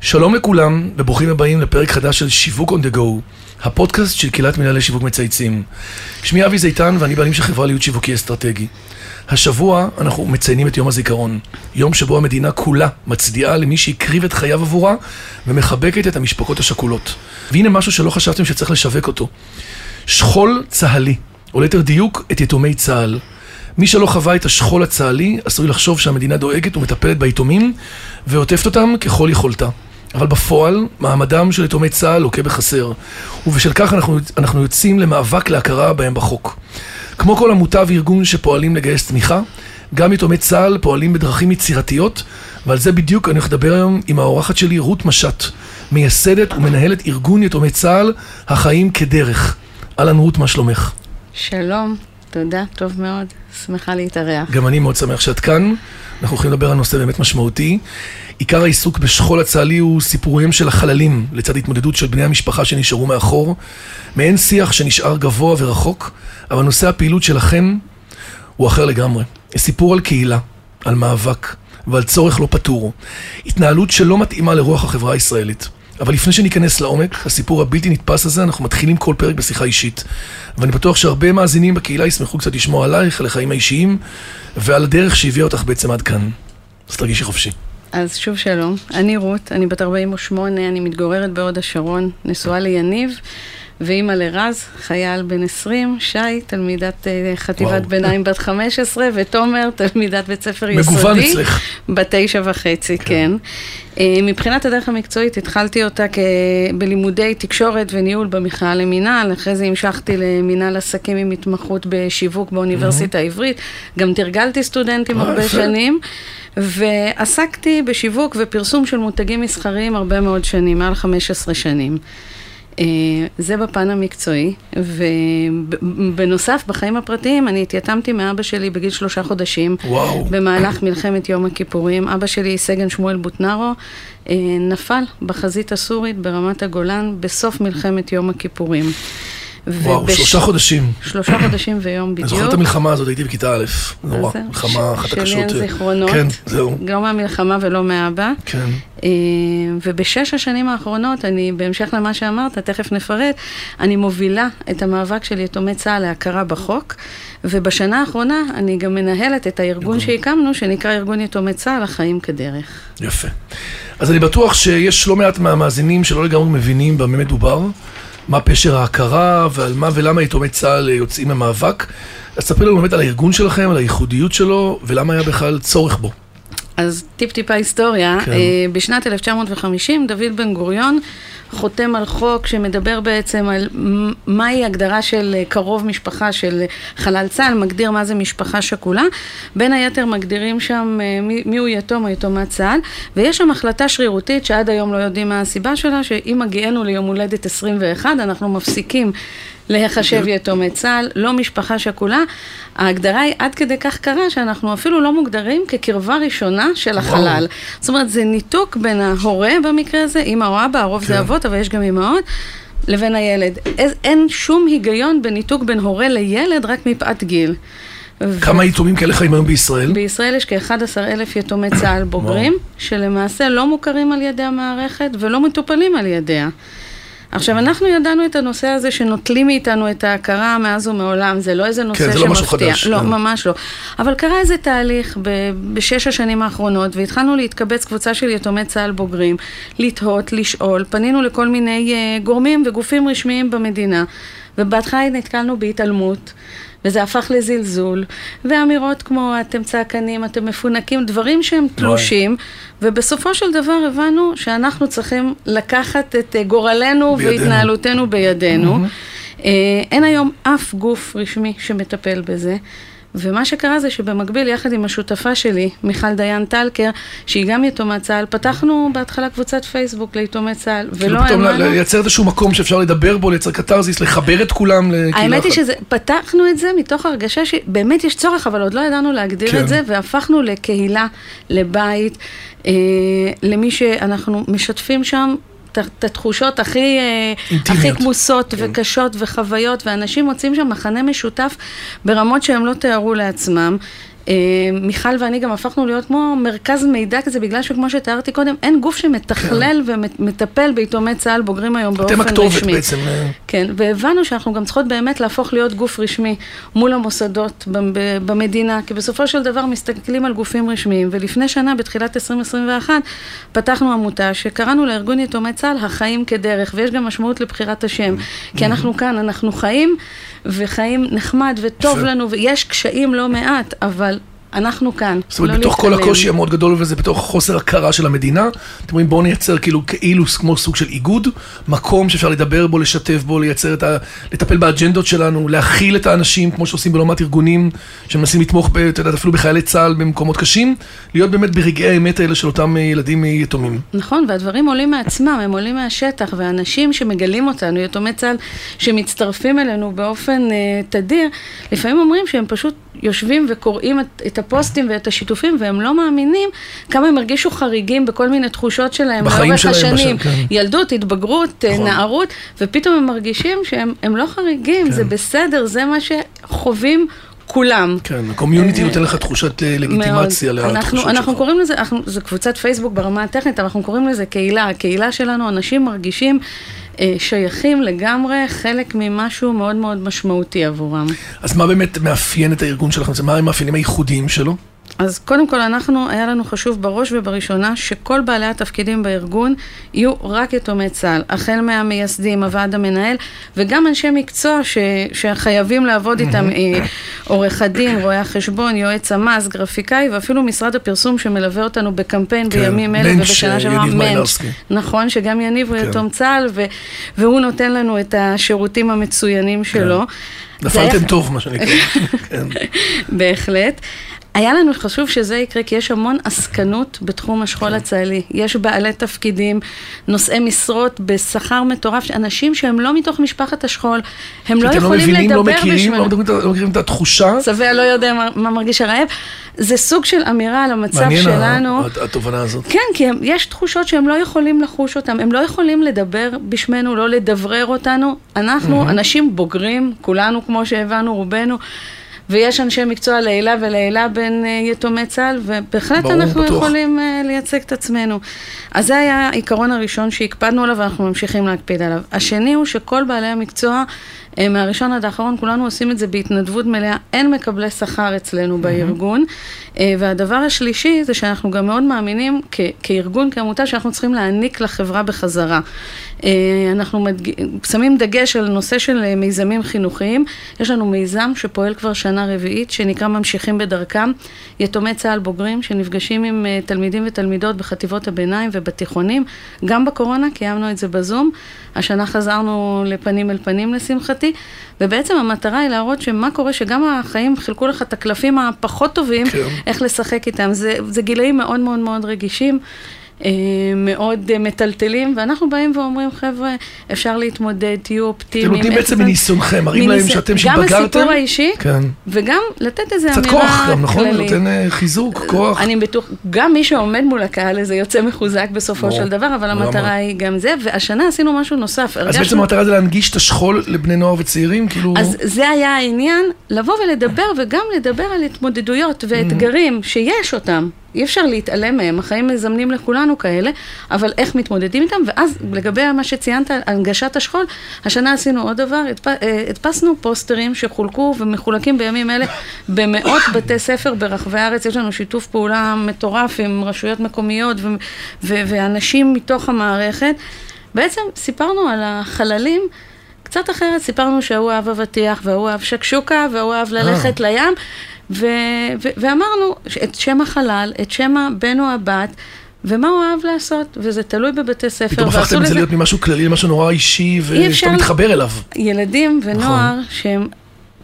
שלום לכולם, וברוכים הבאים לפרק חדש של שיווק on the go, הפודקאסט של קהילת מנהלי שיווק מצייצים. שמי אבי זיתן ואני בעלים של חברה להיות שיווקי אסטרטגי. השבוע אנחנו מציינים את יום הזיכרון, יום שבו המדינה כולה מצדיעה למי שהקריב את חייו עבורה ומחבקת את המשפחות השכולות. והנה משהו שלא חשבתם שצריך לשווק אותו. שכול צה"לי, או ליתר דיוק, את יתומי צה"ל. מי שלא חווה את השכול הצה"לי, עשוי לחשוב שהמדינה דואגת ומטפלת ביתומים ועוטפת אותם ככל יכולתה. אבל בפועל, מעמדם של יתומי צה"ל לוקה בחסר, ובשל כך אנחנו, אנחנו יוצאים למאבק להכרה בהם בחוק. כמו כל עמותה וארגון שפועלים לגייס תמיכה, גם יתומי צה"ל פועלים בדרכים יצירתיות, ועל זה בדיוק אני הולך לדבר היום עם האורחת שלי, רות משט, מייסדת ומנהלת ארגון יתומי צה"ל, החיים כדרך. אהלן רות, מה שלומך? שלום, תודה, טוב מאוד, שמחה להתארח. גם אני מאוד שמח שאת כאן. אנחנו הולכים לדבר על נושא באמת משמעותי. עיקר העיסוק בשכול הצה"לי הוא סיפוריהם של החללים, לצד התמודדות של בני המשפחה שנשארו מאחור. מעין שיח שנשאר גבוה ורחוק, אבל נושא הפעילות שלכם הוא אחר לגמרי. סיפור על קהילה, על מאבק ועל צורך לא פתור. התנהלות שלא מתאימה לרוח החברה הישראלית. אבל לפני שניכנס לעומק, הסיפור הבלתי נתפס הזה, אנחנו מתחילים כל פרק בשיחה אישית. ואני בטוח שהרבה מאזינים בקהילה ישמחו קצת לשמוע עלייך, על החיים האישיים, ועל הדרך שהביאה אותך בעצם עד כאן. אז תרגישי חופשי. אז שוב שלום, אני רות, אני בת 48, אני מתגוררת בהוד השרון, נשואה ליניב, ואימא לרז, חייל בן 20, שי, תלמידת אה, חטיבת וואו. ביניים בת 15, ותומר, תלמידת בית ספר יסודי. מגוון אצלך. בת תשע וחצי, כן. אה, מבחינת הדרך המקצועית, התחלתי אותה כ... בלימודי תקשורת וניהול במכללה למינהל, אחרי זה המשכתי למינהל עסקים עם התמחות בשיווק באוניברסיטה העברית, גם תרגלתי סטודנטים אה, הרבה. שנים, ועסקתי בשיווק ופרסום של מותגים מסחריים הרבה מאוד שנים, מעל 15 שנים. אה, זה בפן המקצועי, ובנוסף, בחיים הפרטיים, אני התייתמתי מאבא שלי בגיל שלושה חודשים. וואו. במהלך מלחמת יום הכיפורים. אבא שלי, סגן שמואל בוטנרו, אה, נפל בחזית הסורית ברמת הגולן בסוף מלחמת יום הכיפורים. וואו, ובש- שלושה חודשים. שלושה חודשים ויום אני בדיוק. זוכר את המלחמה הזאת, הייתי בכיתה א', נורא. מלחמה אחת ש- שלי הקשות. אין זיכרונות. כן, זהו. לא מהמלחמה ולא מאבא. כן. אה, ובשש השנים האחרונות, אני, בהמשך למה שאמרת, תכף נפרט, אני מובילה את המאבק של יתומי צה"ל להכרה בחוק, ובשנה האחרונה אני גם מנהלת את הארגון שהקמנו, שנקרא ארגון יתומי צה"ל, החיים כדרך. יפה. אז אני בטוח שיש לא מעט מהמאזינים שלא לגמרי מבינים במה מדובר, מה פשר ההכרה ועל מה ולמה יתומי צה"ל יוצאים למאבק. אז ספרי לנו באמת על הארגון שלכם, על הייחודיות שלו, ולמה היה בכלל צורך בו. אז טיפ-טיפה היסטוריה, כן. כן. בשנת 1950 דוד בן גוריון חותם על חוק שמדבר בעצם על מהי הגדרה של אה, קרוב משפחה של חלל צה"ל, מגדיר מה זה משפחה שכולה. בין היתר מגדירים שם אה, מי, מיהו יתום או יתומת צה"ל, ויש שם החלטה שרירותית שעד היום לא יודעים מה הסיבה שלה, שאם מגיענו ליום הולדת 21 אנחנו מפסיקים להיחשב יתומי צה"ל, לא משפחה שכולה. ההגדרה היא עד כדי כך קרה שאנחנו אפילו לא מוגדרים כקרבה ראשונה של החלל. זאת אומרת, זה ניתוק בין ההורה במקרה הזה, אמא או אבא, הרוב כן. זה אבות, אבל יש גם אמהות. לבין הילד. אין שום היגיון בניתוק בין הורה לילד רק מפאת גיל. ו- כמה יתומים כאלה חיים היום בישראל? בישראל יש כ-11 אלף יתומי צה"ל בוגרים, שלמעשה לא מוכרים על ידי המערכת ולא מטופלים על ידיה. עכשיו, אנחנו ידענו את הנושא הזה שנוטלים מאיתנו את ההכרה מאז ומעולם, זה לא איזה נושא כן, זה שמפתיע. לא משהו חדש, לא, כן. ממש לא. אבל קרה איזה תהליך ב- בשש השנים האחרונות, והתחלנו להתקבץ קבוצה של יתומי צה"ל בוגרים, לתהות, לשאול, פנינו לכל מיני uh, גורמים וגופים רשמיים במדינה, ובהתחלה נתקלנו בהתעלמות. וזה הפך לזלזול, ואמירות כמו אתם צעקנים, אתם מפונקים, דברים שהם תלושים, ובסופו של דבר הבנו שאנחנו צריכים לקחת את אה, גורלנו בידינו. והתנהלותנו בידינו. אה, אין היום אף גוף רשמי שמטפל בזה. ומה שקרה זה שבמקביל, יחד עם השותפה שלי, מיכל דיין טלקר, שהיא גם יתומת צה"ל, פתחנו בהתחלה קבוצת פייסבוק ליתומי צה"ל, כאילו ולא פתאום האמנו... לייצר איזשהו מקום שאפשר לדבר בו, לייצר קתרזיס, לחבר את כולם לקהילה אחת. האמת היא שזה, פתחנו את זה מתוך הרגשה שבאמת יש צורך, אבל עוד לא ידענו להגדיר כן. את זה, והפכנו לקהילה, לבית, אה, למי שאנחנו משתפים שם. את- התחושות הכי, אה, אינטימיות. הכי כמוסות כן. וקשות וחוויות, ואנשים מוצאים שם מחנה משותף ברמות שהם לא תיארו לעצמם. אה, מיכל ואני גם הפכנו להיות כמו מרכז מידע כזה, בגלל שכמו שתיארתי קודם, אין גוף שמתכלל כן. ומטפל ביתומי צה"ל בוגרים היום באופן רשמי. אתם הכתובת בעצם. אה. כן, והבנו שאנחנו גם צריכות באמת להפוך להיות גוף רשמי מול המוסדות במדינה, כי בסופו של דבר מסתכלים על גופים רשמיים, ולפני שנה, בתחילת 2021, פתחנו עמותה שקראנו לארגון יתומי צה"ל החיים כדרך, ויש גם משמעות לבחירת השם, כי אנחנו כאן, אנחנו חיים, וחיים נחמד וטוב לנו, ויש קשיים לא מעט, אבל אנחנו כאן, זאת אומרת, לא בתוך להתעלם. כל הקושי המאוד גדול וזה בתוך חוסר הכרה של המדינה, אתם אומרים בואו נייצר כאילו כאילו כמו סוג של איגוד, מקום שאפשר לדבר בו, לשתף בו, לייצר את ה... לטפל באג'נדות שלנו, להכיל את האנשים, כמו שעושים בלומת ארגונים שמנסים לתמוך, אתה יודע, אפילו בחיילי צה"ל במקומות קשים, להיות באמת ברגעי האמת האלה של אותם ילדים יתומים. נכון, והדברים עולים מעצמם, הם עולים מהשטח, ואנשים שמגלים אותנו, יתומי צה"ל, שמצטרפים אלינו באופן uh, תדיר, לפעמים אומרים שהם פשוט יושבים וקוראים את, את הפוסטים ואת השיתופים, והם לא מאמינים כמה הם הרגישו חריגים בכל מיני תחושות שלהם לאורך השנים. בשל, כן. ילדות, התבגרות, נכון. נערות, ופתאום הם מרגישים שהם לא חריגים, כן. זה בסדר, זה מה שחווים. כולם. כן, הקומיוניטי נותן לך תחושת לגיטימציה לתחושות שלך. אנחנו קוראים לזה, זו קבוצת פייסבוק ברמה הטכנית, אבל אנחנו קוראים לזה קהילה. הקהילה שלנו, אנשים מרגישים אה, שייכים לגמרי חלק ממשהו מאוד מאוד משמעותי עבורם. אז מה באמת מאפיין את הארגון שלכם? מה המאפיינים הייחודיים שלו? אז קודם כל אנחנו, היה לנו חשוב בראש ובראשונה שכל בעלי התפקידים בארגון יהיו רק יתומי צה"ל, החל מהמייסדים, הוועד המנהל, וגם אנשי מקצוע ש, שחייבים לעבוד איתם, אה, עורך הדין, רואה החשבון, יועץ המס, גרפיקאי, ואפילו משרד הפרסום שמלווה אותנו בקמפיין כן, בימים אלה ובשנה שעברה, מנץ', נכון, שגם יניב הוא כן. יתום צה"ל, ו, והוא נותן לנו את השירותים המצוינים שלו. כן. נפלתם טוב, מה שנקרא. כן. בהחלט. היה לנו חשוב שזה יקרה, כי יש המון עסקנות בתחום השכול כן. הצה"לי. יש בעלי תפקידים, נושאי משרות בשכר מטורף, אנשים שהם לא מתוך משפחת השכול, הם לא יכולים לא מבינים, לדבר לא מכירים, לא מכירים, לא מכירים את התחושה. שבע לא יודע מה, מה מרגיש הרעב. זה סוג של אמירה על המצב מעניין שלנו. מעניין התובנה הזאת. כן, כי הם, יש תחושות שהם לא יכולים לחוש אותם, הם לא יכולים לדבר בשמנו, לא לדברר אותנו. אנחנו mm-hmm. אנשים בוגרים, כולנו כמו שהבנו, רובנו. ויש אנשי מקצוע לעילה ולעילה בין אה, יתומי צה"ל, ובהחלט ברור, אנחנו בטוח. יכולים uh, לייצג את עצמנו. אז זה היה העיקרון הראשון שהקפדנו עליו ואנחנו ממשיכים להקפיד עליו. השני הוא שכל בעלי המקצוע אה, מהראשון עד האחרון, כולנו עושים את זה בהתנדבות מלאה, אין מקבלי שכר אצלנו mm-hmm. בארגון. אה, והדבר השלישי זה שאנחנו גם מאוד מאמינים כ- כארגון, כעמותה, שאנחנו צריכים להעניק לחברה בחזרה. אה, אנחנו מדג... שמים דגש על נושא של מיזמים חינוכיים. יש לנו מיזם שפועל כבר שנה רביעית, שנקרא ממשיכים בדרכם. יתומי צה"ל בוגרים שנפגשים עם תלמידים ותלמידות בחטיבות הביניים ובתיכונים. גם בקורונה קיימנו את זה בזום. השנה חזרנו לפנים אל פנים לשמחתי, ובעצם המטרה היא להראות שמה קורה, שגם החיים חילקו לך את הקלפים הפחות טובים, כן. איך לשחק איתם. זה, זה גילאים מאוד מאוד מאוד רגישים. אה, מאוד מטלטלים, ואנחנו באים ואומרים, חבר'ה, אפשר להתמודד, תהיו אופטימיים. אתם נותנים בעצם מניסיונכם, מראים להם שאתם שהתבגרתם. גם הסיפור האישי, כן. וגם לתת איזו אמירה כללית. קצת כוח גם, נכון? נותן אה, חיזוק, כוח. אני בטוח, גם מי שעומד מול הקהל הזה יוצא מחוזק בסופו של דבר, אבל המטרה היא גם זה, והשנה עשינו משהו נוסף. אז בעצם המטרה זה להנגיש את השכול לבני נוער וצעירים, כאילו... אז זה היה העניין, לבוא ולדבר, וגם לדבר על התמודדויות ואתגרים שיש אותם. אי אפשר להתעלם מהם, החיים מזמנים לכולנו כאלה, אבל איך מתמודדים איתם, ואז לגבי מה שציינת, הנגשת השכול, השנה עשינו עוד דבר, אה, הדפסנו פוסטרים שחולקו ומחולקים בימים אלה במאות בתי ספר ברחבי הארץ, יש לנו שיתוף פעולה מטורף עם רשויות מקומיות ו- ו- ואנשים מתוך המערכת. בעצם סיפרנו על החללים. קצת אחרת, סיפרנו שההוא אהב אבטיח, וההוא אהב שקשוקה, וההוא אהב ללכת אה. לים, ו- ו- ואמרנו את שם החלל, את שם הבן או הבת, ומה הוא אהב לעשות, וזה תלוי בבתי ספר. פתאום הפכתם את זה להיות ממשהו כללי למשהו נורא אישי, ושאתה מתחבר אליו. ילדים ונוער נכון. שהם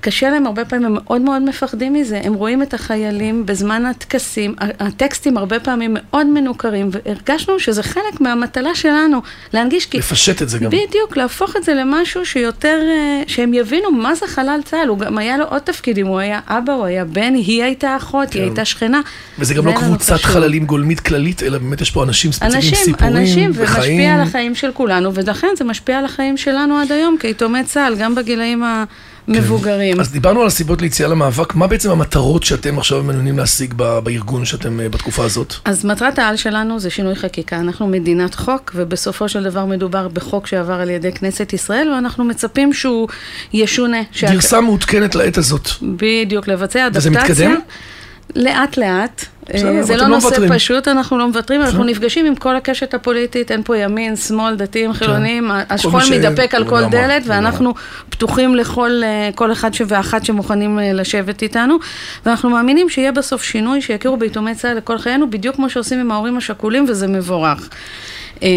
קשה להם הרבה פעמים, הם מאוד מאוד מפחדים מזה. הם רואים את החיילים בזמן הטקסים, הטקסטים הרבה פעמים מאוד מנוכרים, והרגשנו שזה חלק מהמטלה שלנו, להנגיש... לפשט את זה גם. בדיוק, להפוך את זה למשהו שיותר, אה, שהם יבינו מה זה חלל צה"ל. הוא גם היה לו עוד תפקידים, הוא היה אבא, הוא היה בן, היא הייתה אחות, כן. היא הייתה שכנה. וזה גם לא קבוצת חללים גולמית כללית, אלא באמת יש פה אנשים ספציפיים, אנשים, סיפורים אנשים, וחיים. אנשים, ומשפיע על החיים של כולנו, ולכן זה משפיע על החיים שלנו עד היום, כיתומי צה"ל, גם בגילאים ה... מבוגרים. אז דיברנו על הסיבות ליציאה למאבק, מה בעצם המטרות שאתם עכשיו מעוניינים להשיג בארגון שאתם אה, בתקופה הזאת? אז מטרת העל שלנו זה שינוי חקיקה. אנחנו מדינת חוק, ובסופו של דבר מדובר בחוק שעבר על ידי כנסת ישראל, ואנחנו מצפים שהוא ישונה. גרסה מעודכנת לעת הזאת. בדיוק, לבצע וזה אדפטציה. מתקדם? לאט לאט. בסדר, אה, זה לא לא נושא מוותרים. פשוט, אנחנו לא מוותרים, אנחנו. נפגשים עם כל הקשת הפוליטית, אין פה ימין, שמאל, דתיים, חילונים, השכול ש- מתדפק על כל לגמרי, דלת. ואנחנו פתוחים לכל אה, כל אחד ואחת שמוכנים אה, לשבת איתנו, ואנחנו מאמינים שיהיה בסוף שינוי, שיכירו ביתומי צה"ל לכל חיינו, בדיוק כמו שעושים עם ההורים השכולים, וזה מבורך. אה,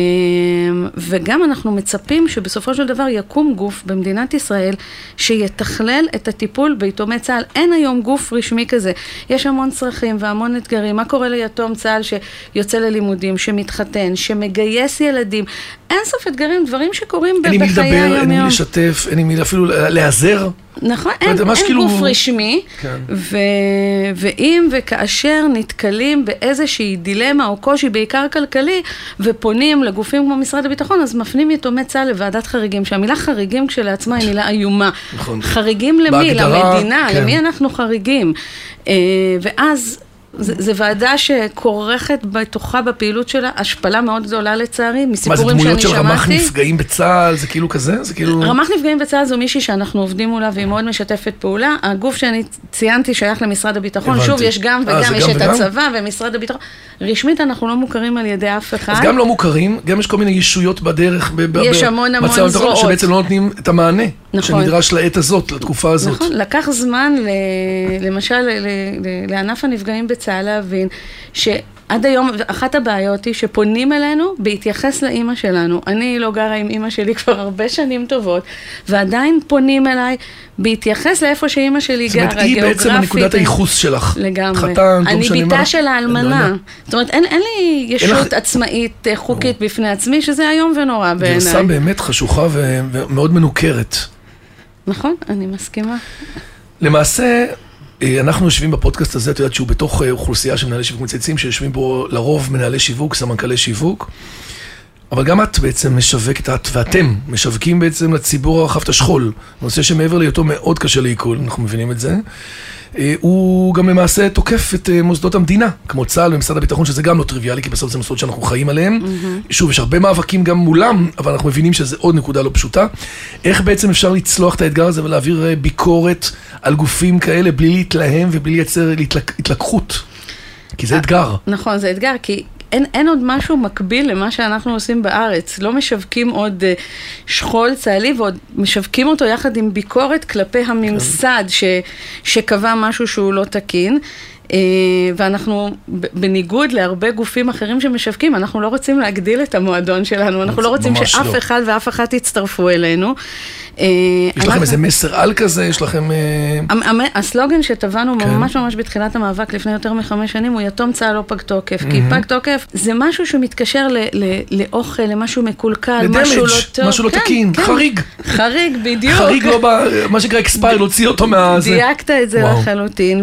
וגם אנחנו מצפים שבסופו של דבר יקום גוף במדינת ישראל שיתכלל את הטיפול ביתומי צה"ל. אין היום גוף רשמי כזה. יש המון צרכים והמון אתגרים. מה קורה ליתום צה"ל שיוצא ללימודים, שמתחתן, שמגייס ילדים? אין סוף אתגרים, דברים שקורים ב- אין עם מי בחיי לדבר, אין עם מי היום-יום. לשתף, אין עם מי אפילו להיעזר. נכון, אין, אין כאילו- גוף רשמי, כן. ו... ואם וכאשר נתקלים באיזושהי דילמה או קושי, בעיקר כלכלי, ופונים לגופים כמו משרד הביטחון, אז מפנים יתומי צה"ל לוועדת חריגים, שהמילה חריגים כשלעצמה היא מילה איומה. נכון. חריגים למי? בהגדרה, למדינה, כן. למי אנחנו חריגים? אה, ואז... זו ועדה שכורכת בתוכה בפעילות שלה השפלה מאוד גדולה לצערי, מה זה מסיפורים שאני דמויות של שמעתי. רמ"ח נפגעים בצה"ל, זה כאילו כזה? זה כאילו... רמ"ח נפגעים בצה"ל זו מישהי שאנחנו עובדים מולה והיא מאוד משתפת פעולה. הגוף שאני ציינתי שייך למשרד הביטחון. הבנתי. שוב, יש גם אה, וגם, זה יש גם את וגם? הצבא ומשרד הביטחון. רשמית אנחנו לא מוכרים על ידי אף אחד. אז גם לא מוכרים, גם יש כל מיני ישויות בדרך. ב- יש ב- המון המון זרועות. שבעצם לא נותנים את המענה. נכון. שנדרש לעת הזאת, לתקופה הזאת. נכון, לקח זמן, ל, למשל, ל, ל, לענף הנפגעים בצה"ל להבין שעד היום, אחת הבעיות היא שפונים אלינו בהתייחס לאימא שלנו. אני לא גרה עם אימא שלי כבר הרבה שנים טובות, ועדיין פונים אליי בהתייחס לאיפה שאימא שלי זאת גרה, אומרת, היא גיאוגרפית. בעצם נקודת הייחוס שלך. לגמרי. חתן, לא אני משנה בתה מה. של אני לא האלמנה. יודע. זאת אומרת, אין, אין לי ישות לך- עצמאית אה, חוקית בפני עצמי, שזה איום ונורא גרסה בעיניי. באמת חשוכה ומאוד מנוכרת. נכון, אני מסכימה. למעשה, אנחנו יושבים בפודקאסט הזה, את יודעת שהוא בתוך אה, אוכלוסייה של מנהלי שיווק מצייצים, שיושבים בו לרוב מנהלי שיווק, סמנכ"לי שיווק. אבל גם את בעצם משווקת, את ואתם משווקים בעצם לציבור הרחב את השכול. נושא שמעבר להיותו מאוד קשה לעיכול, אנחנו מבינים את זה. אה, הוא גם למעשה תוקף את אה, מוסדות המדינה, כמו צה"ל ומשרד הביטחון, שזה גם לא טריוויאלי, כי בסוף זה מוסדות שאנחנו חיים עליהם. שוב, יש הרבה מאבקים גם מולם, אבל אנחנו מבינים שזה עוד נקודה לא פשוטה. איך בעצם אפשר לצלוח את האתגר הזה ולהעביר אה, ביקורת על גופים כאלה בלי להתלהם ובלי לייצר התלקחות? כי זה אתגר. נכון, זה אתגר, כי אין, אין עוד משהו מקביל למה שאנחנו עושים בארץ. לא משווקים עוד uh, שכול צה"לי ועוד משווקים אותו יחד עם ביקורת כלפי הממסד ש, שקבע משהו שהוא לא תקין. Uh, ואנחנו, בניגוד להרבה גופים אחרים שמשווקים, אנחנו לא רוצים להגדיל את המועדון שלנו, אנחנו לא רוצים ממש שאף לא. אחד ואף אחת יצטרפו אלינו. Uh, יש לכם איזה מסר על כזה? יש לכם... אה, הסלוגן שטבענו כן. ממש ממש בתחילת המאבק לפני יותר מחמש שנים הוא יתום צה"ל לא פג תוקף. כי פג תוקף זה משהו שמתקשר ל- ל- לאוכל, למשהו מקולקל, ל damage, משהו לא טוב. משהו לא כן, תקין, כן. חריג. חריג, בדיוק. חריג לא ב... מה שנקרא expire, להוציא אותו מה... דייקת את זה. לחלוטין,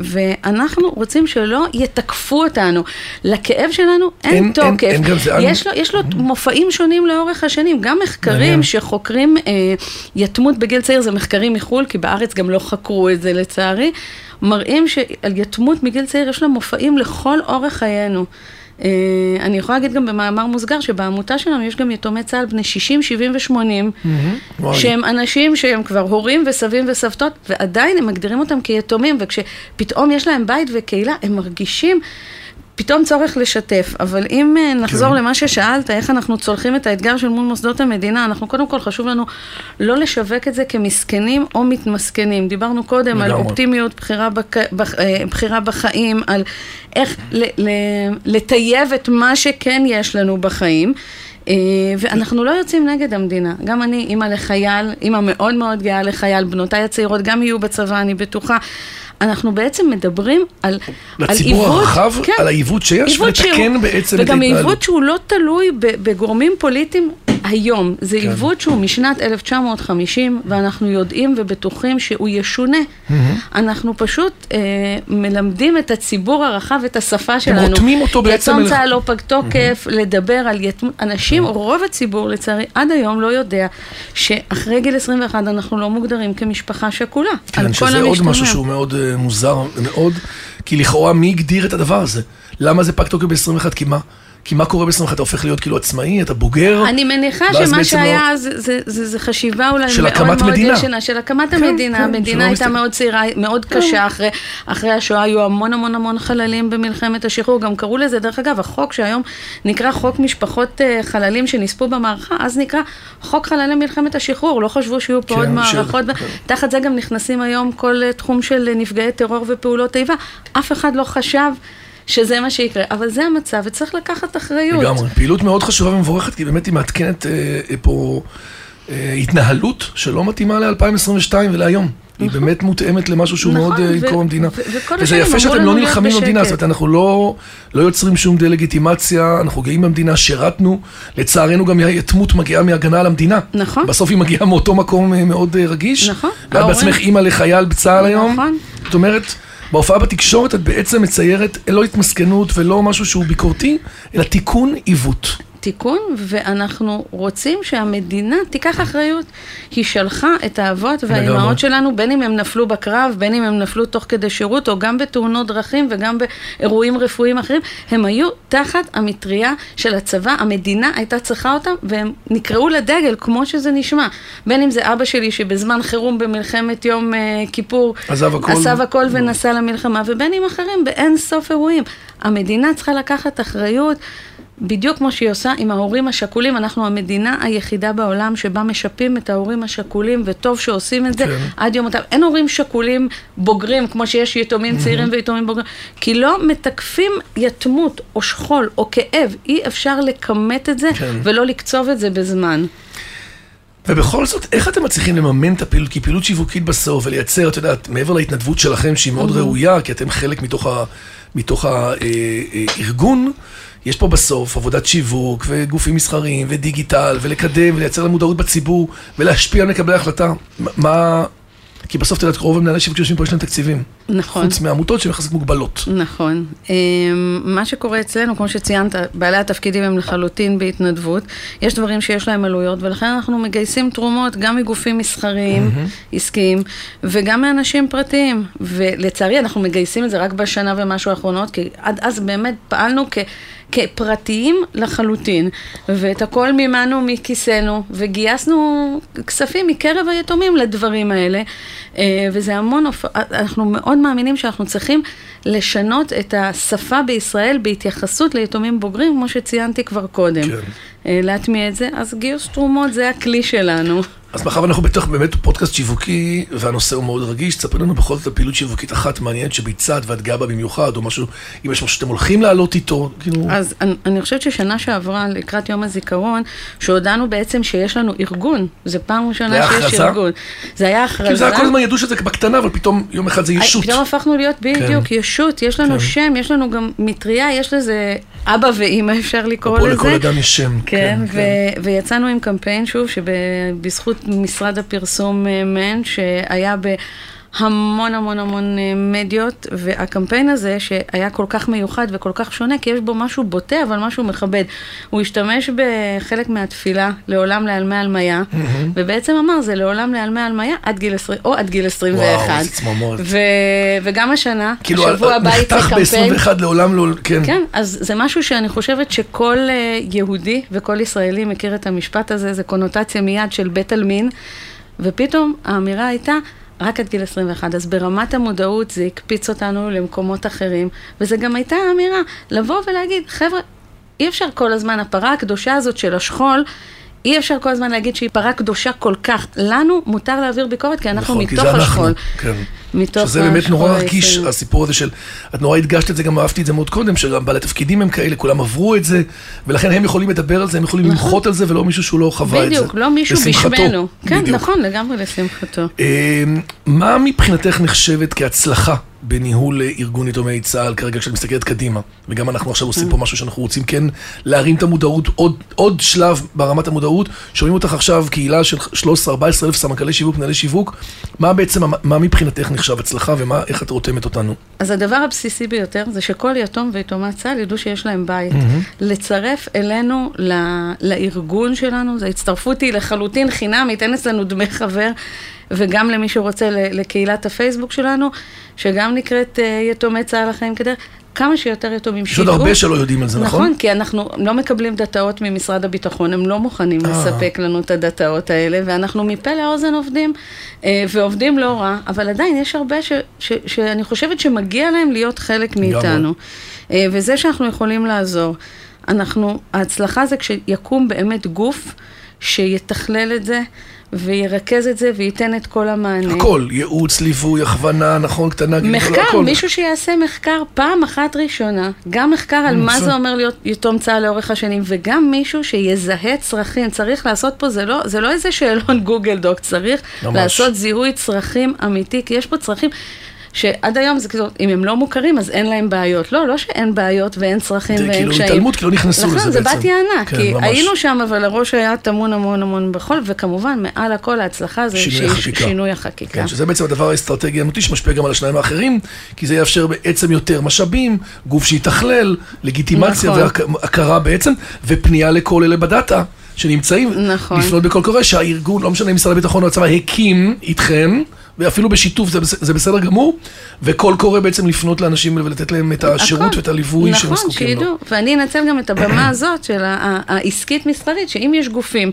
ו- ואנחנו רוצים שלא יתקפו אותנו. לכאב שלנו אין אין- אין- תוקף. אין גם זה- יש לו, יש לו מופעים שונים לאורך השנים, גם מחקרים מעניין. שחוקרים אה, יתמות בגיל צעיר, זה מחקרים מחו"ל, כי בארץ גם לא חקרו את זה לצערי, מראים שעל יתמות מגיל צעיר יש לה מופעים לכל אורך חיינו. אה, אני יכולה להגיד גם במאמר מוסגר שבעמותה שלנו יש גם יתומי צה"ל בני 60, 70 ו-80. וואי. שהם אנשים שהם כבר הורים וסבים וסבתות, ועדיין הם מגדירים אותם כיתומים, וכשפתאום יש להם בית וקהילה, הם מרגישים פתאום צורך לשתף. אבל אם אה, נחזור כן. למה ששאלת, איך אנחנו צולחים את האתגר של מול מוסדות המדינה, אנחנו קודם כל חשוב לנו לא לשווק את זה כמסכנים או מתמסכנים. דיברנו קודם על. אופטימיות, בחירה, בק... בח... אה, בחירה בחיים, על איך ל... ל... לטייב את מה שכן יש לנו בחיים. אה, ואנחנו לא יוצאים נגד המדינה. גם אני אימא לחייל, אימא מאוד מאוד גאה לחייל, בנותיי הצעירות גם יהיו בצבא, אני בטוחה. אנחנו בעצם מדברים על, על לציבור עיוות, הרחב, על העיוות שיש, ולתקן שהוא- בעצם את וגם ההתנהלות. עיוות שהוא לא תלוי בגורמים פוליטיים היום. זה כן. עיוות שהוא משנת 1950, ואנחנו יודעים ובטוחים שהוא ישונה. אנחנו פשוט אה, מלמדים את הציבור הרחב את השפה שלנו. רותמים אותו בעצם יתום צה"ל לא פג תוקף, לדבר על יתום... אנשים, רוב הציבור לצערי, עד היום לא יודע שאחרי גיל 21 אנחנו לא מוגדרים כמשפחה שכולה. כן, שזה עוד. משהו שהוא מאוד אה, מוזר, מאוד, כי לכאורה מי הגדיר את הדבר הזה? למה זה פג תוקף ב-21? כי מה? כי מה קורה ב-21? אתה הופך להיות כאילו עצמאי, אתה בוגר? אני מניחה שמה בעצם שהיה לא- אז זה, זה, זה, זה חשיבה אולי של מאוד מאוד מדינה. ישנה, של הקמת כן, המדינה. כן, המדינה הייתה מסתכל- מאוד צעירה, מאוד קשה, אחרי, אחרי השואה היו המון המון המון חללים במלחמת השחרור, גם קראו לזה, דרך אגב, החוק שהיום נקרא חוק משפחות אה, חללים שנספו במערכה, אז נקרא חוק חללי מלחמת השחרור, לא חשבו שיהיו פה כן, עוד של- מערכות, כן. תחת זה גם נכנסים היום כל אה, תחום של אה, נפגעי טרור ופעולות איבה. אף אחד לא חשב שזה מה שיקרה, אבל זה המצב וצריך לקחת אחריות. לגמרי. פעילות מאוד חשובה ומבורכת, כי באמת היא מעדכנת אה, אה, פה אה, התנהלות שלא מתאימה ל-2022 ולהיום. היא באמת מותאמת למשהו שהוא נכון, מאוד אה, עם קום המדינה. וזה יפה שאתם לא נלחמים במדינה. זאת אומרת, אנחנו לא, לא יוצרים שום דה-לגיטימציה, אנחנו גאים במדינה, שירתנו, לצערנו גם היתמות מגיעה מהגנה על המדינה. נכון. בסוף היא מגיעה מאותו מקום אה, מאוד רגיש. נכון. ואת בעצמך אימא לחייל בצה"ל היום. נכון. זאת אומרת, בהופעה בתקשורת את בעצם מציירת לא התמסכנות ולא משהו שהוא ביקורתי, אלא תיקון עיוות. תיקון, ואנחנו רוצים שהמדינה תיקח אחריות. היא שלחה את האבות. והאימהות שלנו, בין אם הם נפלו בקרב, בין אם הם נפלו תוך כדי שירות, או גם בתאונות דרכים וגם באירועים רפואיים אחרים, הם היו תחת המטריה של הצבא, המדינה הייתה צריכה אותם, והם נקראו לדגל, כמו שזה נשמע. בין אם זה אבא שלי, שבזמן חירום במלחמת יום אה, כיפור, עזב הכל. עזב הכל ונסע למלחמה, ובין אם אחרים, באין סוף אירועים. המדינה צריכה לקחת אחריות. בדיוק כמו שהיא עושה עם ההורים השכולים, אנחנו המדינה היחידה בעולם שבה משפים את ההורים השכולים, וטוב שעושים את זה כן. עד יום מותם. אין הורים שכולים בוגרים, כמו שיש יתומים צעירים ויתומים בוגרים, כי לא מתקפים יתמות או שכול או כאב, אי אפשר לכמת את זה כן. ולא לקצוב את זה בזמן. ובכל זאת, איך אתם מצליחים לממן את הפעילות? כי פעילות שיווקית בסוף, ולייצר, את יודעת, מעבר להתנדבות שלכם, שהיא מאוד ראויה, כי אתם חלק מתוך ה- מתוך הארגון, יש פה בסוף עבודת שיווק, וגופים מסחריים, ודיגיטל, ולקדם, ולייצר למודעות בציבור, ולהשפיע על מקבלי ההחלטה. מה-. כי בסוף, את יודעת, רוב המנהלי שיווק שיושבים פה, יש להם תקציבים. נכון. חוץ מעמותות שהן יחסית מוגבלות. נכון. אמ, מה שקורה אצלנו, כמו שציינת, בעלי התפקידים הם לחלוטין בהתנדבות. יש דברים שיש להם עלויות, ולכן אנחנו מגייסים תרומות גם מגופים מסחריים, עסקיים, וגם מאנשים פרטיים. ולצערי, אנחנו מגייסים את זה רק בשנה ומשהו האחרונות, כי עד אז באמת פעלנו כ... כפרטיים לחלוטין, ואת הכל מימנו מכיסנו, וגייסנו כספים מקרב היתומים לדברים האלה, אה, וזה המון, הופ- אנחנו מאוד מאמינים שאנחנו צריכים לשנות את השפה בישראל בהתייחסות ליתומים בוגרים, כמו שציינתי כבר קודם. כן. אה, להטמיע את זה, אז גיוס תרומות זה הכלי שלנו. אז מאחר ואנחנו בתוך באמת פודקאסט שיווקי, והנושא הוא מאוד רגיש, תספר לנו בכל זאת על פעילות שיווקית אחת מעניינת שביצעת ואת גאה בה במיוחד, או משהו, אם יש משהו שאתם הולכים לעלות איתו, כאילו... אז אני, אני חושבת ששנה שעברה, לקראת יום הזיכרון, שהודענו בעצם שיש לנו ארגון. זה פעם ראשונה שיש הכרזה? ארגון. זה היה הכרזה. כאילו זה היה כל הזמן ידעו שזה בקטנה, אבל פתאום יום אחד זה ישות. פתאום הפכנו להיות בדיוק כן. ישות, יש לנו כן. שם, יש לנו גם מטריה, יש לזה אבא ואימא אפשר לקרוא לזה. לכל אדם יש שם. כן, כן. ו- ויצאנו עם קמפיין, שוב, שבזכות משרד הפרסום אה, מן, שהיה בהמון המון המון אה, מדיות, והקמפיין הזה, שהיה כל כך מיוחד וכל כך שונה, כי יש בו משהו בוטה, אבל משהו מכבד. הוא השתמש בחלק מהתפילה, לעולם לעלמי עלמיה, ובעצם אמר, זה לעולם לעלמי עלמיה עד גיל 20, או עד גיל 21. וואו, איזה צמרמורת. ו- וגם השנה, כאילו, השבוע הבא יצא נחתך קמפיין. ב-21 לעולם לא... כן. כן, אז זה משהו שאני חושבת שכל אה, יהודי וכל ישראלי מכיר את המשפט הזה, זה קונוטציה מיד של בית עלמין, ופתאום האמירה הייתה... רק עד גיל 21, אז ברמת המודעות זה הקפיץ אותנו למקומות אחרים, וזה גם הייתה האמירה, לבוא ולהגיד, חבר'ה, אי אפשר כל הזמן, הפרה הקדושה הזאת של השכול, אי אפשר כל הזמן להגיד שהיא פרה קדושה כל כך. לנו מותר להעביר ביקורת, כי אנחנו נכון, כי מתוך זה אנחנו, השכול. כן. מתוך שזה באמת השכול נורא רגיש, הישראלי. הסיפור הזה של, את נורא הדגשת את זה, גם אהבתי את זה מאוד קודם, שגם בעלי תפקידים הם כאלה, כולם עברו את זה, ולכן הם יכולים לדבר על זה, הם יכולים למחות על זה, ולא מישהו שהוא לא חווה את זה. נכון. בדיוק, לא מישהו לשמחתו. בשמנו. כן, בדיוק. נכון, לגמרי לשמחתו. אה, מה מבחינתך נחשבת כהצלחה בניהול ארגון יתומי צה"ל כרגע כשאת מסתכלת קדימה? וגם אנחנו עכשיו עושים פה משהו שאנחנו רוצים כן להרים את המודעות, עוד, עוד שלב ברמת המודעות. שומעים אותך עכשיו קהילה של 13-14 אלף סמנכ"לי שיווק, מנהלי שיווק. מה בעצם, מה מבחינתך נחשב הצלחה ואיך את רותמת אותנו? אז הדבר הבסיסי ביותר זה שכל יתום ויתומת צה"ל ידעו שיש להם בית. לצרף אלינו, ל, לארגון שלנו, זו הצטרפות היא לחלוטין חינמית, אין אצלנו דמי חבר. וגם למי שרוצה לקהילת הפייסבוק שלנו, שגם נקראת אה, יתומי צה"ל החיים כדרך. כמה שיותר יתומים שידעו. יש עוד הרבה שלא יודעים על זה, נכון? נכון, כי אנחנו לא מקבלים דאטאות ממשרד הביטחון, הם לא מוכנים אה. לספק לנו את הדאטאות האלה, ואנחנו מפה לאוזן עובדים, אה, ועובדים לא רע, אבל עדיין יש הרבה ש, ש, שאני חושבת שמגיע להם להיות חלק מאיתנו. וזה שאנחנו יכולים לעזור. אנחנו, ההצלחה זה כשיקום באמת גוף שיתכלל את זה. וירכז את זה וייתן את כל המענה. הכל, ייעוץ, ליווי, הכוונה, נכון, קטנה, גדולה, הכל. מחקר, מישהו שיעשה מחקר פעם אחת ראשונה, גם מחקר על מה זה אומר להיות יתום צה"ל לאורך השנים, וגם מישהו שיזהה צרכים, צריך לעשות פה, זה לא, זה לא איזה שאלון גוגל דוק, צריך ממש. לעשות זיהוי צרכים אמיתי, כי יש פה צרכים. שעד היום זה כאילו, אם הם לא מוכרים, אז אין להם בעיות. לא, לא שאין בעיות ואין צרכים ואין כאילו קשיים. זה כאילו התעלמות, כי לא נכנסו לזה בעצם. נכון, זה בת יענה, כן, כי ממש. היינו שם, אבל הראש היה טמון המון המון בחול, וכמובן, מעל הכל ההצלחה זה שינוי החקיקה. שינוי החקיקה. כן, שזה בעצם הדבר האסטרטגי האמיתי שמשפיע גם על השניים האחרים, כי זה יאפשר בעצם יותר משאבים, גוף שיתכלל, לגיטימציה נכון. והכרה בעצם, ופנייה לכל אלה בדאטה. שנמצאים, נכון. לפנות בקול קורא, שהארגון, לא משנה אם משרד הביטחון או הצבא, הקים איתכם, ואפילו בשיתוף זה, זה בסדר גמור, וכל קורא בעצם לפנות לאנשים ולתת להם את השירות ואת הליווי נכון, שהם זקוקים לו. נכון, שידעו, ואני אנצל גם את הבמה הזאת של העסקית מסחרית, שאם יש גופים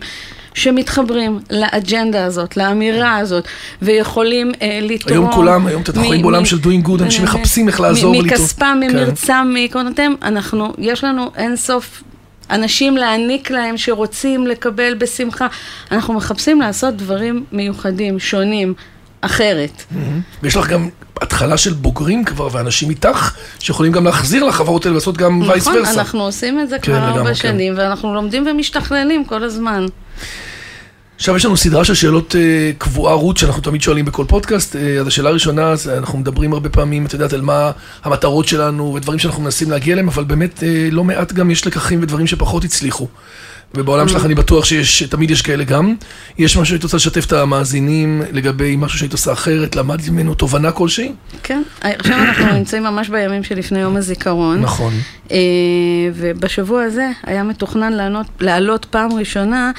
שמתחברים לאג'נדה הזאת, לאמירה הזאת, ויכולים אה, לתרום... היום כולם, היום אתם רואים בעולם של doing good, אנשים מחפשים איך לעזור ולתרום. מכספם, כן. ממרצם, מקונתם, אנחנו, יש לנו אינסוף אנשים להעניק להם שרוצים לקבל בשמחה. אנחנו מחפשים לעשות דברים מיוחדים, שונים. אחרת. ויש לך גם התחלה של בוגרים כבר, ואנשים איתך, שיכולים גם להחזיר לחברות האלה ולעשות גם וייס ורסה. נכון, אנחנו עושים את זה כן, כבר ארבע כן. שנים, ואנחנו לומדים ומשתכללים כל הזמן. עכשיו יש לנו סדרה של שאלות uh, קבועה רות שאנחנו תמיד שואלים בכל פודקאסט. Uh, אז השאלה הראשונה, זה אנחנו מדברים הרבה פעמים, את יודעת, על מה המטרות שלנו ודברים שאנחנו מנסים להגיע אליהם, אבל באמת uh, לא מעט גם יש לקחים ודברים שפחות הצליחו. ובעולם שלך אני בטוח שיש, תמיד יש כאלה גם. יש משהו שהיית רוצה לשתף את המאזינים לגבי משהו שהיית עושה אחרת, למדת ממנו תובנה כלשהי? כן, עכשיו אנחנו נמצאים ממש בימים שלפני יום הזיכרון. נכון. ובשבוע הזה היה מתוכנן לעלות פעם ראשונה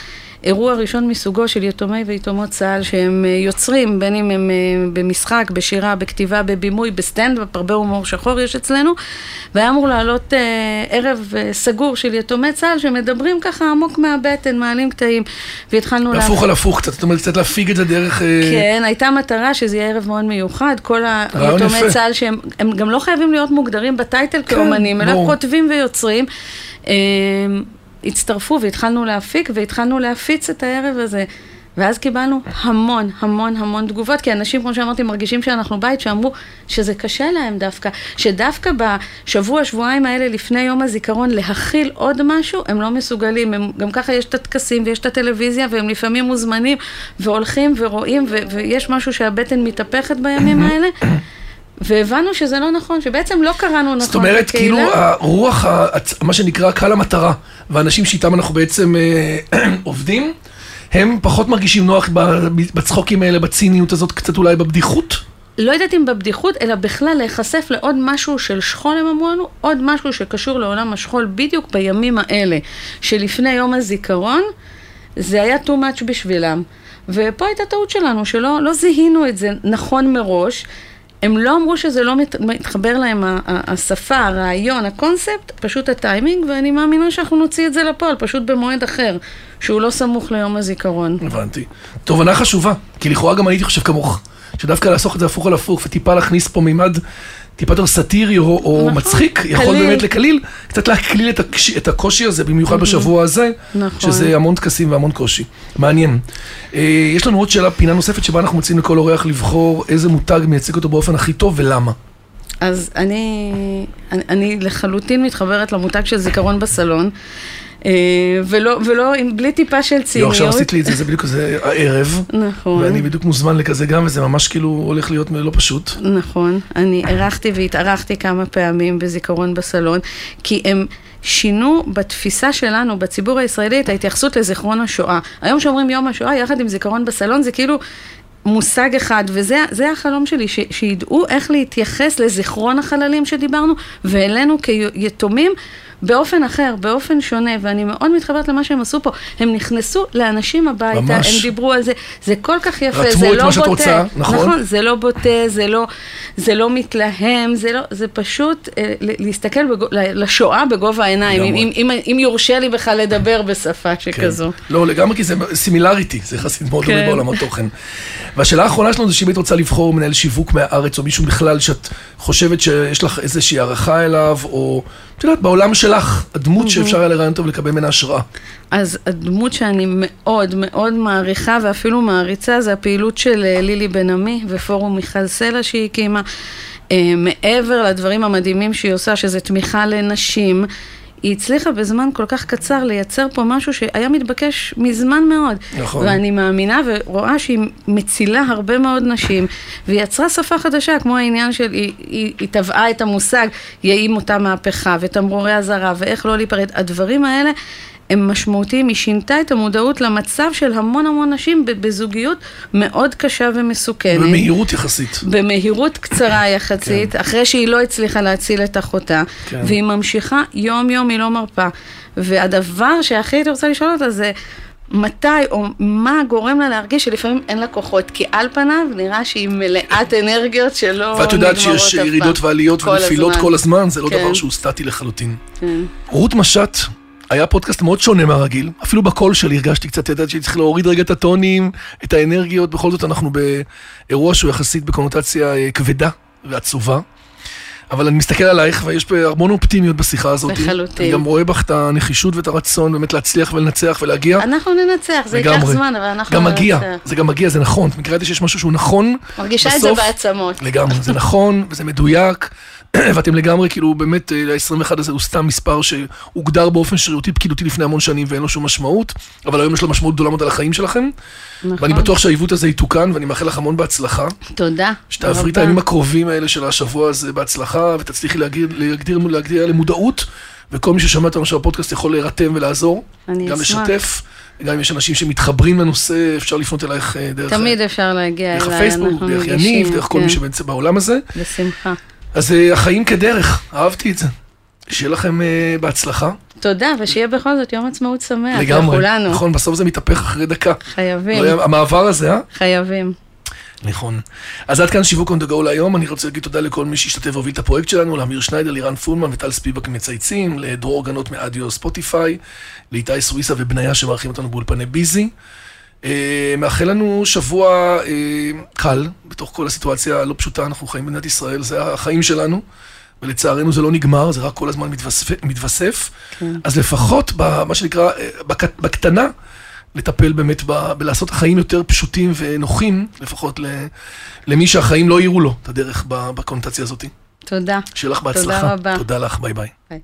אירוע ראשון מסוגו של יתומי ויתומות צה"ל שהם אה, יוצרים, בין אם הם אה, במשחק, בשירה, בכתיבה, בבימוי, בסטנדאפ, הרבה הומור שחור יש אצלנו, והיה אמור לעלות אה, ערב סגור של יתומי צה"ל שמדברים ככה עמוק מהבטן, מעלים קטעים, והתחלנו... להפוך על הפוך קצת, זאת אומרת, קצת להפיג את זה דרך... כן, הייתה מטרה שזה יהיה ערב מאוד מיוחד, כל היתומי צה"ל שהם גם לא חייבים להיות מוגדרים בטייטל כן, כאומנים, אלא כותבים ויוצרים. הצטרפו והתחלנו להפיק והתחלנו להפיץ את הערב הזה. ואז קיבלנו המון, המון, המון תגובות, כי אנשים, כמו שאמרתי, מרגישים שאנחנו בית, שאמרו שזה קשה להם דווקא, שדווקא בשבוע, שבועיים האלה לפני יום הזיכרון, להכיל עוד משהו, הם לא מסוגלים. הם, גם ככה יש את הטקסים ויש את הטלוויזיה, והם לפעמים מוזמנים והולכים ורואים, ו- ויש משהו שהבטן מתהפכת בימים האלה. והבנו שזה לא נכון, שבעצם לא קראנו נכון זאת אומרת, כאילו הרוח, מה שנקרא קהל המטרה, והאנשים שאיתם אנחנו בעצם אה, עובדים, הם פחות מרגישים נוח בצחוקים האלה, בציניות הזאת, קצת אולי בבדיחות? לא יודעת אם בבדיחות, אלא בכלל להיחשף לעוד משהו של שכול, הם אמרו לנו, עוד משהו שקשור לעולם השכול בדיוק בימים האלה, שלפני יום הזיכרון, זה היה too much בשבילם. ופה הייתה טעות שלנו, שלא לא זיהינו את זה נכון מראש. הם לא אמרו שזה לא מת, מתחבר להם השפה, הרעיון, הקונספט, פשוט הטיימינג, ואני מאמינה שאנחנו נוציא את זה לפועל, פשוט במועד אחר, שהוא לא סמוך ליום הזיכרון. הבנתי. תובנה חשובה, כי לכאורה גם הייתי חושב כמוך, שדווקא לעשות את זה הפוך על הפוך, וטיפה להכניס פה מימד טיפה יותר סאטירי או, או נכון, מצחיק, קליל. יכול באמת לקליל, קצת להקליל את, הקש, את הקושי הזה, במיוחד בשבוע הזה, נכון. שזה המון טקסים והמון קושי. מעניין. אה, יש לנו עוד שאלה, פינה נוספת, שבה אנחנו מציעים לכל אורח לבחור איזה מותג מייצג אותו באופן הכי טוב ולמה. אז אני, אני, אני לחלוטין מתחברת למותג של זיכרון בסלון. אה, ולא, ולא, בלי טיפה של ציניות. לא, עכשיו עשית לי את זה, זה בדיוק כזה הערב. נכון. ואני בדיוק מוזמן לכזה גם, וזה ממש כאילו הולך להיות לא פשוט. נכון. אני אירחתי והתארחתי כמה פעמים בזיכרון בסלון, כי הם... שינו בתפיסה שלנו, בציבור הישראלי, את ההתייחסות לזיכרון השואה. היום שאומרים יום השואה, יחד עם זיכרון בסלון, זה כאילו מושג אחד, וזה החלום שלי, ש, שידעו איך להתייחס לזיכרון החללים שדיברנו, ואלינו כיתומים. באופן אחר, באופן שונה, ואני מאוד מתחברת למה שהם עשו פה. הם נכנסו לאנשים הביתה, ממש. הם דיברו על זה, זה כל כך יפה, זה לא בוטה. רוצה, נכון? נכון, זה לא בוטה, זה לא, זה לא מתלהם, זה, לא, זה פשוט אה, להסתכל בגו, לשואה בגובה העיניים, אם, אם, אם, אם יורשה לי בכלל לדבר בשפה שכזו. כן. לא, לגמרי, כי זה סימילריטי, זה יחסית מאוד דומה כן. בעולם התוכן. והשאלה האחרונה שלנו זה שאם היית רוצה לבחור מנהל שיווק מהארץ, או מישהו בכלל שאת חושבת שיש לך איזושהי הערכה אליו, או את יודעת, בעולם שלך, הדמות שאפשר היה לראיין אותו ולקבל ממנה השראה. אז הדמות שאני מאוד מאוד מעריכה ואפילו מעריצה זה הפעילות של אה, לילי בן עמי ופורום מיכל סלע שהיא הקימה. אה, מעבר לדברים המדהימים שהיא עושה, שזה תמיכה לנשים, היא הצליחה בזמן כל כך קצר לייצר פה משהו שהיה מתבקש מזמן מאוד. נכון. ואני מאמינה ורואה שהיא מצילה הרבה מאוד נשים, והיא יצרה שפה חדשה, כמו העניין של, היא, היא, היא טבעה את המושג, יהי אותה מהפכה, ותמרורי אזהרה, ואיך לא להיפרד. הדברים האלה... הם משמעותיים, היא שינתה את המודעות למצב של המון המון נשים בזוגיות מאוד קשה ומסוכנת. במהירות יחסית. במהירות קצרה יחסית, כן. אחרי שהיא לא הצליחה להציל את אחותה, כן. והיא ממשיכה יום יום, היא לא מרפה. והדבר שהכי הייתי רוצה לשאול אותה זה, מתי או מה גורם לה להרגיש שלפעמים אין לה כוחות, כי על פניו נראה שהיא מלאת אנרגיות שלא נגמרות אף פעם. ואת יודעת שיש ירידות ועליות ונפילות כל הזמן, זה לא כן. דבר שהוא סטטי לחלוטין. כן. רות משט, היה פודקאסט מאוד שונה מהרגיל, אפילו בקול שלי הרגשתי קצת, ידעתי שהייתי צריך להוריד רגע את הטונים, את האנרגיות, בכל זאת אנחנו באירוע שהוא יחסית בקונוטציה אה, כבדה ועצובה. אבל אני מסתכל עלייך, ויש פה המון אופטימיות בשיחה הזאת. לחלוטין. אני גם רואה בך את הנחישות ואת הרצון באמת להצליח ולנצח ולהגיע. אנחנו ננצח, זה ייקח זמן, אבל אנחנו ננצח. גם מגיע, זה גם מגיע, זה נכון. את מכירה את זה שיש משהו שהוא נכון, מרגישה בסוף, את זה בעצמות. לגמרי, זה נכון, וזה מדויק, ואתם לגמרי, כאילו, באמת, ה-21 הזה הוא סתם מספר שהוגדר באופן שרירותי פקידותי לפני המון שנים ואין לו שום משמעות, אבל היום יש לו משמעות גדולה מאוד על החיים שלכם. נכון. ואני בטוח שהעיוות הזה יתוקן, ואני מאחל לך המון בהצלחה. תודה. שתעברי את הימים הקרובים האלה של השבוע הזה בהצלחה, ותצליחי להגדיר, להגדיר, להגדיר למודעות, וכל מי ששמע אותנו עכשיו בפודקאסט יכול להירתם ולעזור. אני גם אשמח. לשתף. גם אם יש אנשים שמתחברים לנושא, אפשר לפנות אלייך אה, דרך... תמיד אפשר להגיע אליי, דרך הפייסבוק, דרך יניב, דרך כל מי כן. שבעצם בעולם הזה. בשמחה. אז uh, החיים כדרך, אהבתי את זה. שיהיה לכם uh, בהצלחה. תודה, ושיהיה בכל זאת יום עצמאות שמח לגמרי, לכולנו. נכון, בסוף זה מתהפך אחרי דקה. חייבים. לא, המעבר הזה, אה? חייבים. נכון. אז עד כאן שיווק on the go להיום, אני רוצה להגיד תודה לכל מי שהשתתף והוביל את הפרויקט שלנו, לאמיר שניידר, לירן פולמן וטל ספיבק מצייצים, לדרור גנות מאדיו ספוטיפיי, לאיתי סוויסה ובניה שמארחים אותנו באולפני ביזי. אה, מאחל לנו שבוע אה, קל, בתוך כל הסיטואציה הלא פשוטה, אנחנו חיים במדינת ישראל, זה החיים שלנו, ולצערנו זה לא נגמר, זה רק כל הזמן מתווסף. מתווסף. כן. אז לפחות, מה שנקרא, אה, בקטנה, לטפל באמת ב, בלעשות החיים יותר פשוטים ונוחים, לפחות למי שהחיים לא יראו לו את הדרך בקונוטציה הזאת. תודה. שיהיה לך בהצלחה. תודה רבה. תודה לך, ביי ביי. ביי.